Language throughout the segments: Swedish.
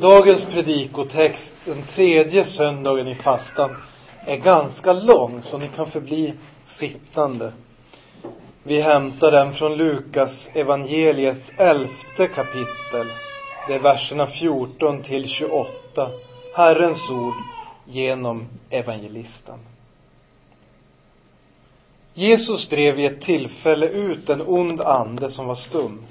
Dagens predikotext, den tredje söndagen i fastan, är ganska lång så ni kan förbli sittande. Vi hämtar den från Lukas evangeliets elfte kapitel. Det är verserna 14 till 28. Herrens ord genom evangelisten. Jesus drev vid ett tillfälle ut en ond ande som var stum.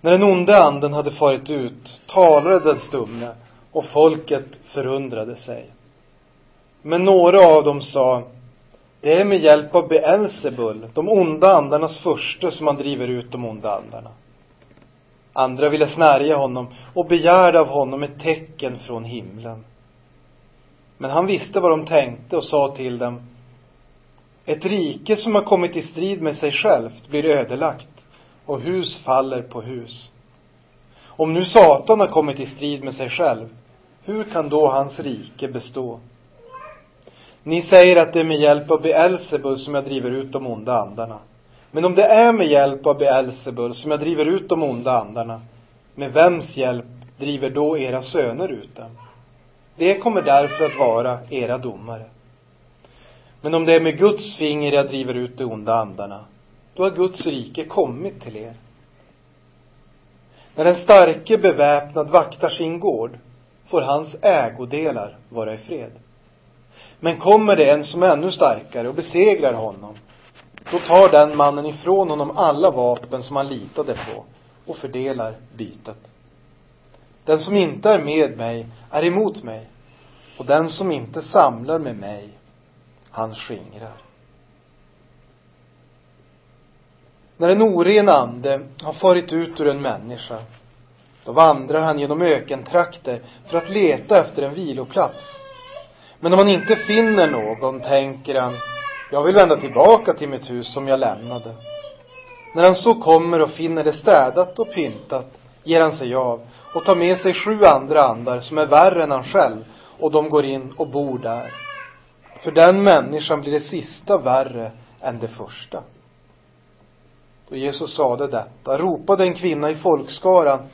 När den onde anden hade farit ut talade den stumme och folket förundrade sig. Men några av dem sa, det är med hjälp av Beelzebul, de onda andarnas första som man driver ut de onda andarna. Andra ville snärja honom och begärde av honom ett tecken från himlen. Men han visste vad de tänkte och sa till dem, ett rike som har kommit i strid med sig självt blir ödelagt och hus faller på hus. Om nu Satan har kommit i strid med sig själv, hur kan då hans rike bestå? Ni säger att det är med hjälp av Beelzebul som jag driver ut de onda andarna. Men om det är med hjälp av Beelzebul som jag driver ut de onda andarna, med vems hjälp driver då era söner ut dem? Det kommer därför att vara era domare. Men om det är med Guds finger jag driver ut de onda andarna, då har Guds rike kommit till er. När den starke beväpnad vaktar sin gård får hans ägodelar vara i fred. Men kommer det en som är ännu starkare och besegrar honom, då tar den mannen ifrån honom alla vapen som han litade på och fördelar bytet. Den som inte är med mig är emot mig och den som inte samlar med mig, han skingrar. När en oren ande har farit ut ur en människa, då vandrar han genom ökentrakter för att leta efter en viloplats. Men om han inte finner någon tänker han, jag vill vända tillbaka till mitt hus som jag lämnade. När han så kommer och finner det städat och pyntat ger han sig av och tar med sig sju andra andar som är värre än han själv och de går in och bor där. För den människan blir det sista värre än det första. Då Jesus sade detta ropade en kvinna i folkskaran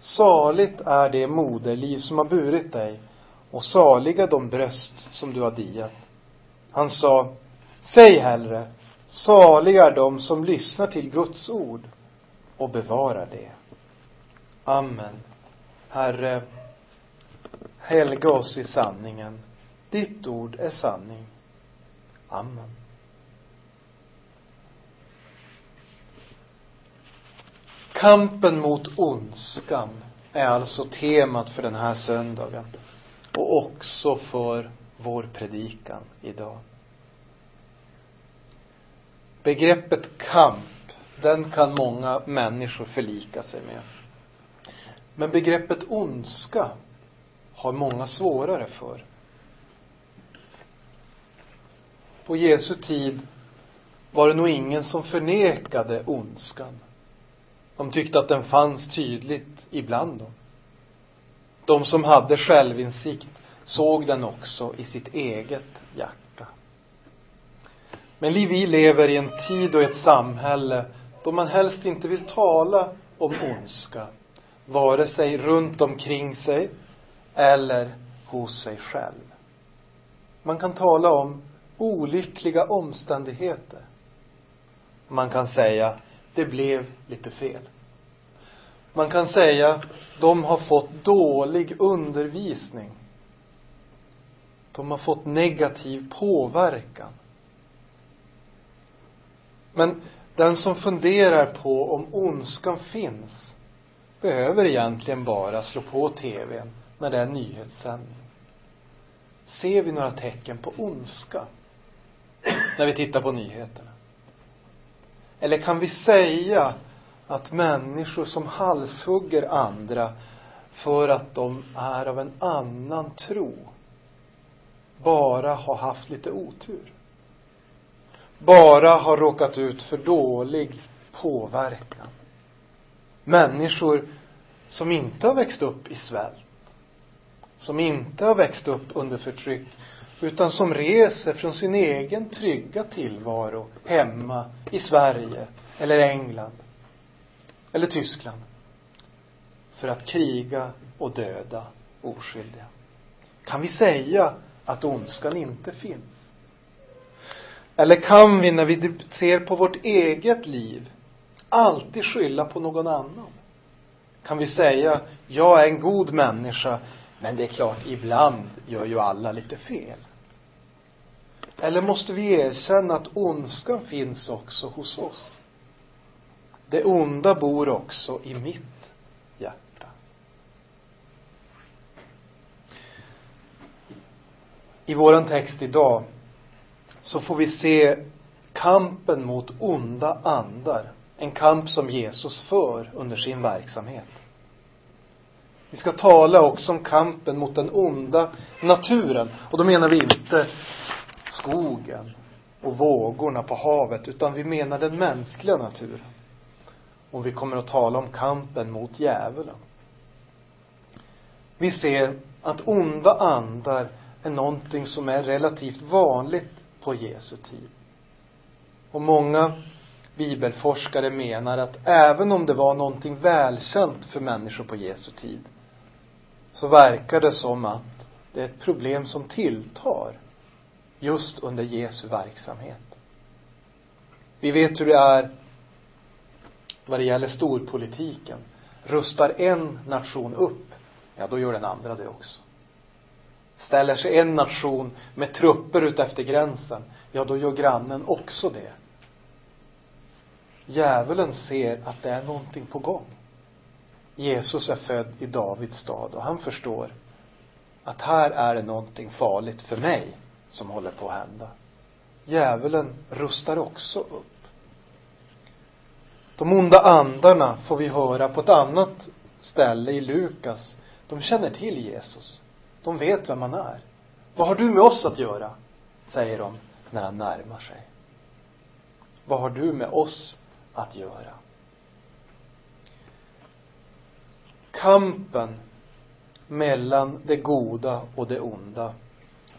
Saligt är det moderliv som har burit dig och saliga de bröst som du har diat. Han sa Säg hellre Saliga är de som lyssnar till Guds ord och bevarar det. Amen. Herre, helga oss i sanningen. Ditt ord är sanning. Amen. Kampen mot ondskan är alltså temat för den här söndagen och också för vår predikan idag. Begreppet kamp, den kan många människor förlika sig med. Men begreppet ondska har många svårare för. På Jesu tid var det nog ingen som förnekade ondskan. De tyckte att den fanns tydligt ibland dem. De som hade självinsikt såg den också i sitt eget hjärta. Men vi lever i en tid och ett samhälle då man helst inte vill tala om ondska, vare sig runt omkring sig eller hos sig själv. Man kan tala om olyckliga omständigheter. Man kan säga det blev lite fel. Man kan säga, de har fått dålig undervisning. De har fått negativ påverkan. Men den som funderar på om ondskan finns behöver egentligen bara slå på tvn när det är nyhetssändning. Ser vi några tecken på ondska när vi tittar på nyheterna? Eller kan vi säga att människor som halshugger andra för att de är av en annan tro bara har haft lite otur? Bara har råkat ut för dålig påverkan. Människor som inte har växt upp i svält. Som inte har växt upp under förtryck utan som reser från sin egen trygga tillvaro hemma i Sverige eller England eller Tyskland för att kriga och döda oskyldiga? Kan vi säga att ondskan inte finns? Eller kan vi när vi ser på vårt eget liv alltid skylla på någon annan? Kan vi säga, jag är en god människa, men det är klart, ibland gör ju alla lite fel. Eller måste vi erkänna att ondskan finns också hos oss? Det onda bor också i mitt hjärta. I våran text idag så får vi se kampen mot onda andar. En kamp som Jesus för under sin verksamhet. Vi ska tala också om kampen mot den onda naturen. Och då menar vi inte skogen och vågorna på havet, utan vi menar den mänskliga naturen. Och vi kommer att tala om kampen mot djävulen. Vi ser att onda andar är någonting som är relativt vanligt på Jesu tid. Och många bibelforskare menar att även om det var någonting välkänt för människor på Jesu tid så verkar det som att det är ett problem som tilltar just under Jesu verksamhet. Vi vet hur det är vad det gäller storpolitiken. Rustar en nation upp, ja då gör den andra det också. Ställer sig en nation med trupper ut efter gränsen, ja då gör grannen också det. Djävulen ser att det är någonting på gång. Jesus är född i Davids stad och han förstår att här är det någonting farligt för mig som håller på att hända. Djävulen rustar också upp. De onda andarna får vi höra på ett annat ställe i Lukas. De känner till Jesus. De vet vem han är. Vad har du med oss att göra? Säger de när han närmar sig. Vad har du med oss att göra? Kampen mellan det goda och det onda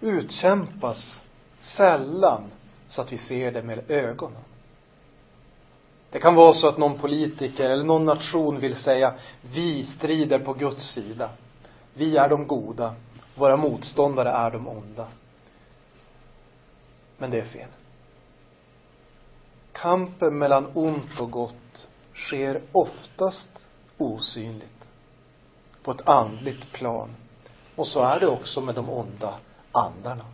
utkämpas sällan så att vi ser det med ögonen. Det kan vara så att någon politiker eller någon nation vill säga vi strider på Guds sida. Vi är de goda. Våra motståndare är de onda. Men det är fel. Kampen mellan ont och gott sker oftast osynligt. På ett andligt plan. Och så är det också med de onda andarna.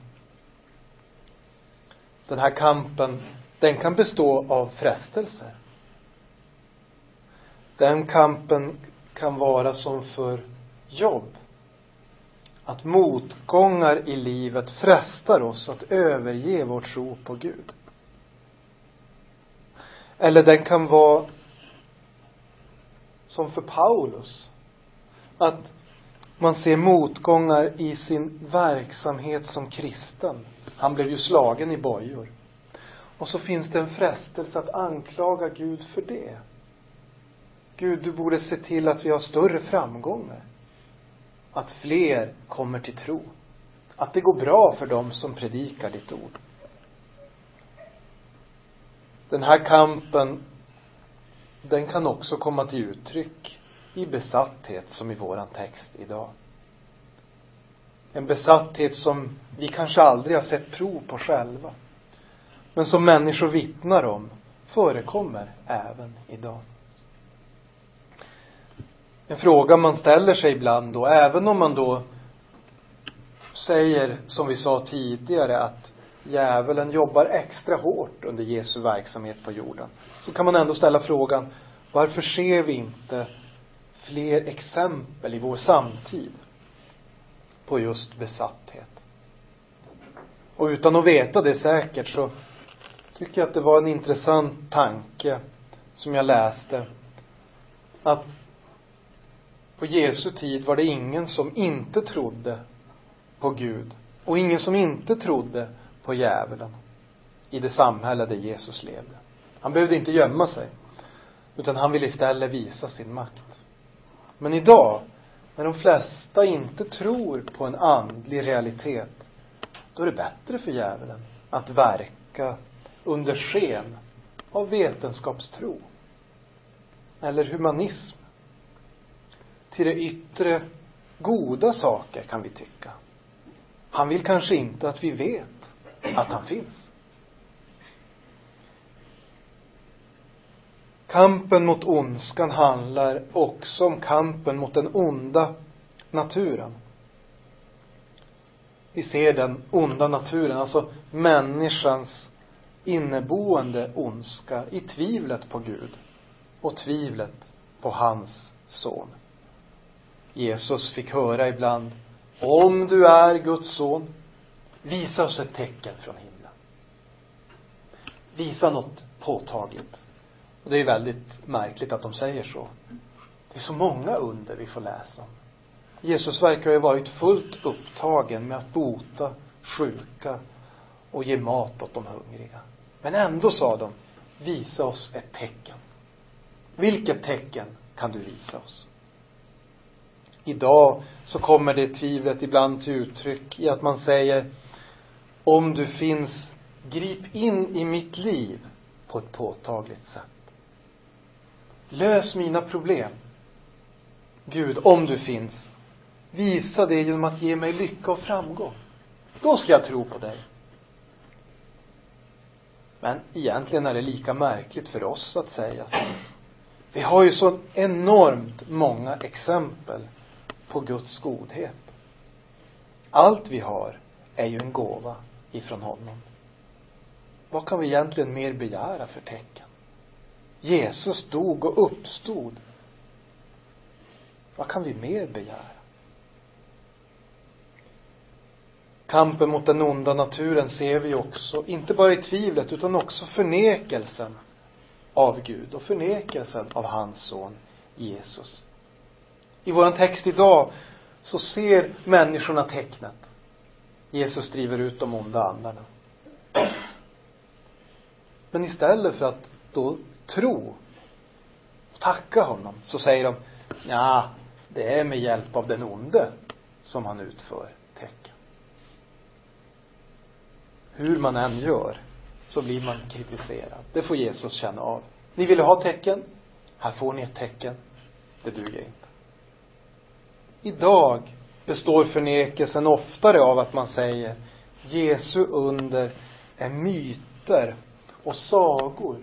Den här kampen, den kan bestå av frestelser. Den kampen kan vara som för jobb. Att motgångar i livet frestar oss att överge vår tro på Gud. Eller den kan vara som för Paulus. Att man ser motgångar i sin verksamhet som kristen. Han blev ju slagen i bojor. Och så finns det en frestelse att anklaga Gud för det. Gud, du borde se till att vi har större framgångar. Att fler kommer till tro. Att det går bra för dem som predikar ditt ord. Den här kampen, den kan också komma till uttryck i besatthet som i våran text idag. En besatthet som vi kanske aldrig har sett prov på själva. Men som människor vittnar om förekommer även idag. En fråga man ställer sig ibland då, även om man då säger, som vi sa tidigare, att djävulen jobbar extra hårt under Jesu verksamhet på jorden. Så kan man ändå ställa frågan, varför ser vi inte fler exempel i vår samtid på just besatthet. Och utan att veta det säkert så tycker jag att det var en intressant tanke som jag läste. Att på Jesu tid var det ingen som inte trodde på Gud och ingen som inte trodde på djävulen i det samhälle där Jesus levde. Han behövde inte gömma sig utan han ville istället visa sin makt. Men idag, när de flesta inte tror på en andlig realitet, då är det bättre för djävulen att verka under sken av vetenskapstro. Eller humanism. till det yttre goda saker kan vi tycka. Han vill kanske inte att vi vet att han finns. Kampen mot ondskan handlar också om kampen mot den onda naturen. Vi ser den onda naturen, alltså människans inneboende ondska i tvivlet på Gud och tvivlet på hans son. Jesus fick höra ibland, om du är Guds son, visa oss ett tecken från himlen. Visa något påtagligt. Och det är väldigt märkligt att de säger så. Det är så många under vi får läsa om. Jesus verkar ju ha varit fullt upptagen med att bota sjuka och ge mat åt de hungriga. Men ändå sa de, visa oss ett tecken. Vilket tecken kan du visa oss? Idag så kommer det tvivlet ibland till uttryck i att man säger, om du finns, grip in i mitt liv på ett påtagligt sätt. Lös mina problem. Gud, om du finns, visa det genom att ge mig lycka och framgång. Då ska jag tro på dig. Men egentligen är det lika märkligt för oss att säga så. Vi har ju så enormt många exempel på Guds godhet. Allt vi har är ju en gåva ifrån honom. Vad kan vi egentligen mer begära för tecken? Jesus dog och uppstod. Vad kan vi mer begära? Kampen mot den onda naturen ser vi också, inte bara i tvivlet utan också förnekelsen av Gud och förnekelsen av hans son Jesus. I våran text idag så ser människorna tecknet. Jesus driver ut de onda andarna. Men istället för att då tro och tacka honom så säger de ja, det är med hjälp av den onde som han utför tecken. Hur man än gör så blir man kritiserad. Det får Jesus känna av. Ni ville ha tecken. Här får ni ett tecken. Det duger inte. Idag består förnekelsen oftare av att man säger Jesu under är myter och sagor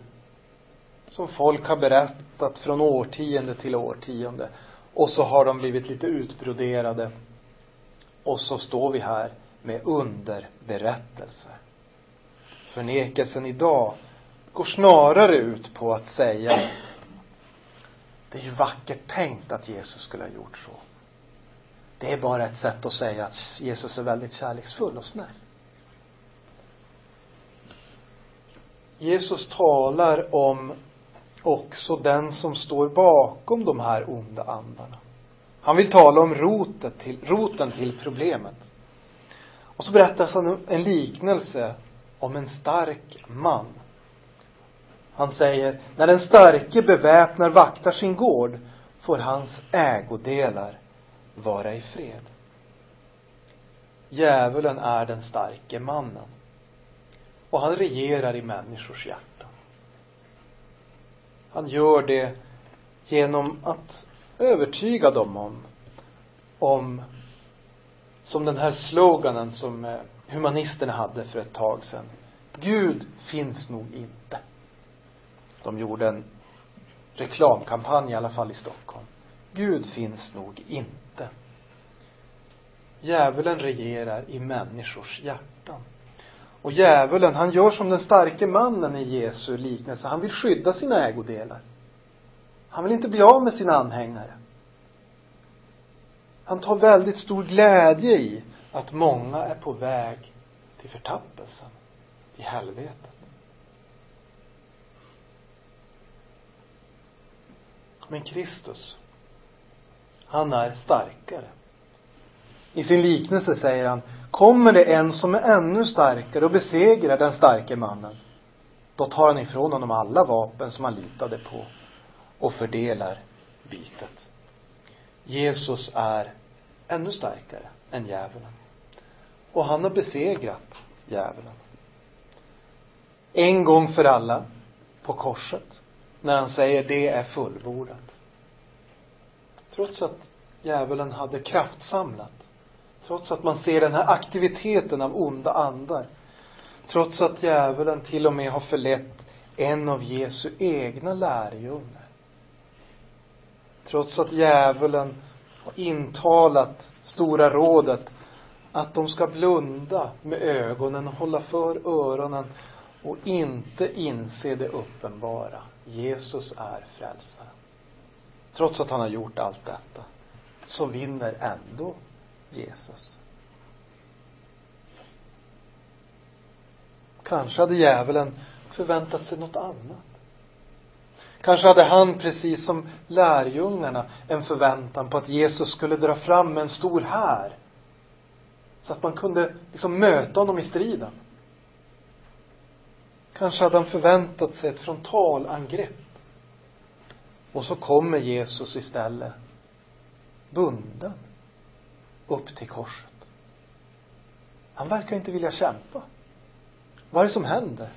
som folk har berättat från årtionde till årtionde. Och så har de blivit lite utbroderade. Och så står vi här med underberättelser. Förnekelsen idag går snarare ut på att säga det är ju vackert tänkt att Jesus skulle ha gjort så. Det är bara ett sätt att säga att Jesus är väldigt kärleksfull och snäll. Jesus talar om också den som står bakom de här onda andarna. Han vill tala om roten till, roten till problemet. Och så berättas han en liknelse om en stark man. Han säger, när den starke beväpnar vaktar sin gård får hans ägodelar vara i fred. Djävulen är den starke mannen. Och han regerar i människors hjärta. Han gör det genom att övertyga dem om, om som den här sloganen som eh, humanisterna hade för ett tag sedan. Gud finns nog inte. De gjorde en reklamkampanj i alla fall i Stockholm. Gud finns nog inte. Djävulen regerar i människors hjärtan. Och djävulen, han gör som den starke mannen i Jesu liknelse. Han vill skydda sina ägodelar. Han vill inte bli av med sina anhängare. Han tar väldigt stor glädje i att många är på väg till förtappelsen, till helvetet. Men Kristus, han är starkare. I sin liknelse säger han, kommer det en som är ännu starkare och besegrar den starke mannen, då tar han ifrån honom alla vapen som han litade på och fördelar bytet. Jesus är ännu starkare än djävulen. Och han har besegrat djävulen. En gång för alla på korset när han säger det är fullbordat. Trots att djävulen hade kraftsamlat. Trots att man ser den här aktiviteten av onda andar. Trots att djävulen till och med har förlett en av Jesu egna lärjungar. Trots att djävulen har intalat Stora rådet att de ska blunda med ögonen och hålla för öronen och inte inse det uppenbara. Jesus är frälsaren. Trots att han har gjort allt detta så vinner ändå Jesus. Kanske hade djävulen förväntat sig något annat. Kanske hade han, precis som lärjungarna, en förväntan på att Jesus skulle dra fram en stor här. Så att man kunde liksom möta honom i striden. Kanske hade han förväntat sig ett frontalangrepp. Och så kommer Jesus istället bunden upp till korset. Han verkar inte vilja kämpa. Vad är det som händer?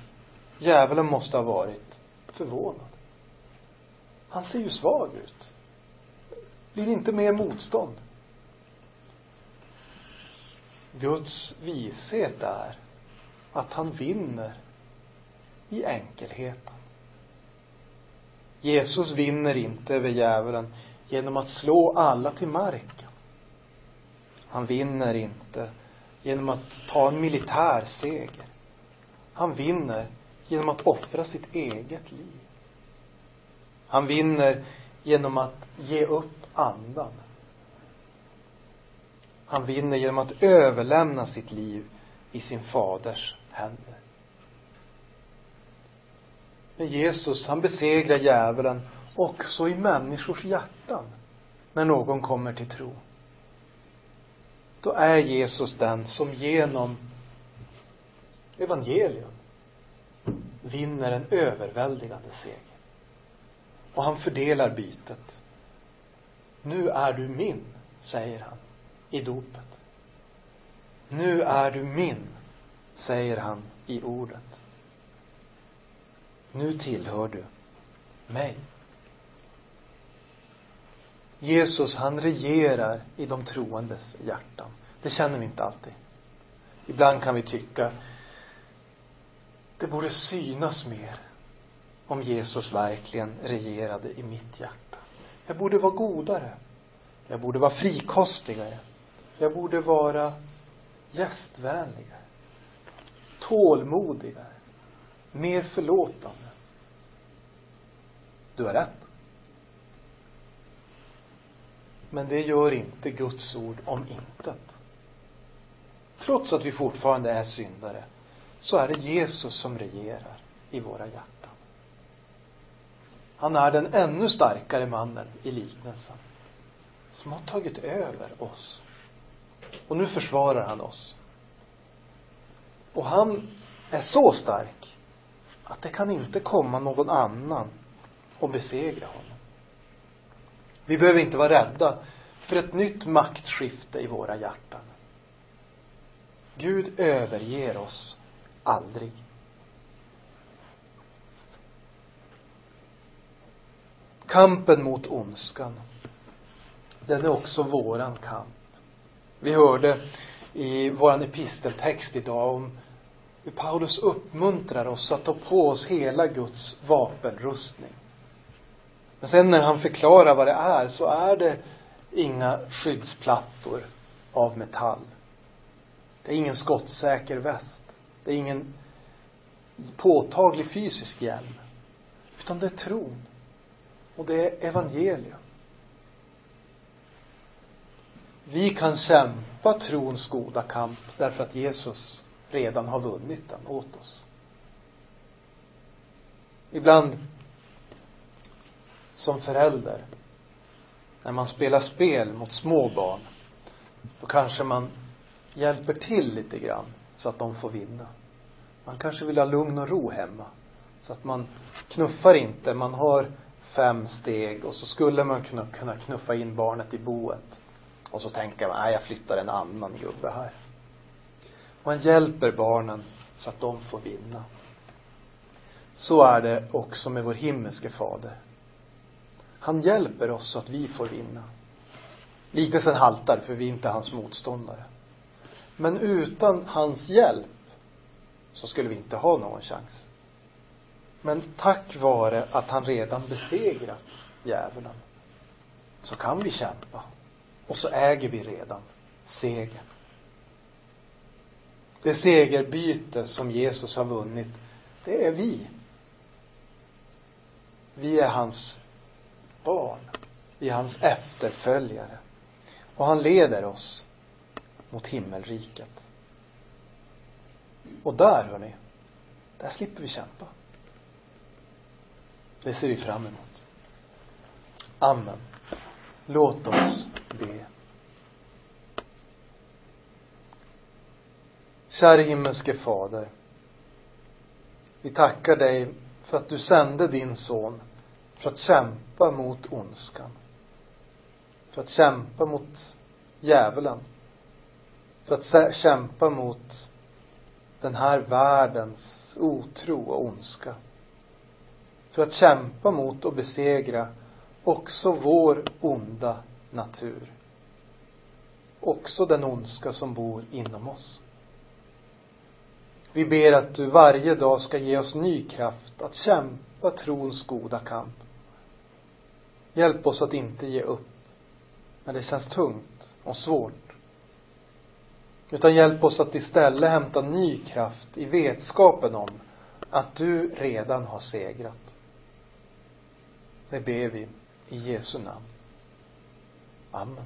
Djävulen måste ha varit förvånad. Han ser ju svag ut. Blir inte mer motstånd. Guds vishet är att han vinner i enkelheten. Jesus vinner inte över djävulen genom att slå alla till marken. Han vinner inte genom att ta en militär seger. Han vinner genom att offra sitt eget liv. Han vinner genom att ge upp andan. Han vinner genom att överlämna sitt liv i sin faders händer. Men Jesus, han besegrar djävulen också i människors hjärtan när någon kommer till tro. Då är Jesus den som genom evangelium vinner en överväldigande seger. Och han fördelar bytet. Nu är du min, säger han i dopet. Nu är du min, säger han i ordet. Nu tillhör du mig. Jesus, han regerar i de troendes hjärtan. Det känner vi inte alltid. Ibland kan vi tycka det borde synas mer om Jesus verkligen regerade i mitt hjärta. Jag borde vara godare. Jag borde vara frikostigare. Jag borde vara gästvänligare. Tålmodigare. Mer förlåtande. Du har rätt. Men det gör inte Guds ord om intet. Trots att vi fortfarande är syndare så är det Jesus som regerar i våra hjärtan. Han är den ännu starkare mannen i liknelsen som har tagit över oss. Och nu försvarar han oss. Och han är så stark att det kan inte komma någon annan och besegra honom. Vi behöver inte vara rädda för ett nytt maktskifte i våra hjärtan. Gud överger oss aldrig. Kampen mot ondskan, den är också våran kamp. Vi hörde i våran episteltext idag om hur Paulus uppmuntrar oss att ta på oss hela Guds vapenrustning. Men sen när han förklarar vad det är så är det inga skyddsplattor av metall. Det är ingen skottsäker väst. Det är ingen påtaglig fysisk hjälm. Utan det är tron. Och det är evangelium. Vi kan kämpa trons goda kamp därför att Jesus redan har vunnit den åt oss. Ibland som förälder när man spelar spel mot små barn då kanske man hjälper till lite grann så att de får vinna. Man kanske vill ha lugn och ro hemma. Så att man knuffar inte, man har fem steg och så skulle man kunna, kunna knuffa in barnet i boet. Och så tänker man, nej jag flyttar en annan gubbe här. Man hjälper barnen så att de får vinna. Så är det också med vår himmelske fader. Han hjälper oss så att vi får vinna. Liknelsen haltar för vi är inte hans motståndare. Men utan hans hjälp så skulle vi inte ha någon chans. Men tack vare att han redan besegrat djävulen så kan vi kämpa. Och så äger vi redan segern. Det segerbyte som Jesus har vunnit, det är vi. Vi är hans. Vi är hans efterföljare. Och han leder oss mot himmelriket. Och där, hörni, där slipper vi kämpa. Det ser vi fram emot. Amen. Låt oss be. Käre himmelske Fader. Vi tackar dig för att du sände din son för att kämpa mot ondskan. För att kämpa mot djävulen. För att kämpa mot den här världens otro och ondska. För att kämpa mot och besegra också vår onda natur. Också den ondska som bor inom oss. Vi ber att du varje dag ska ge oss ny kraft att kämpa trons goda kamp. Hjälp oss att inte ge upp när det känns tungt och svårt. Utan hjälp oss att istället hämta ny kraft i vetskapen om att du redan har segrat. Det ber vi i Jesu namn. Amen.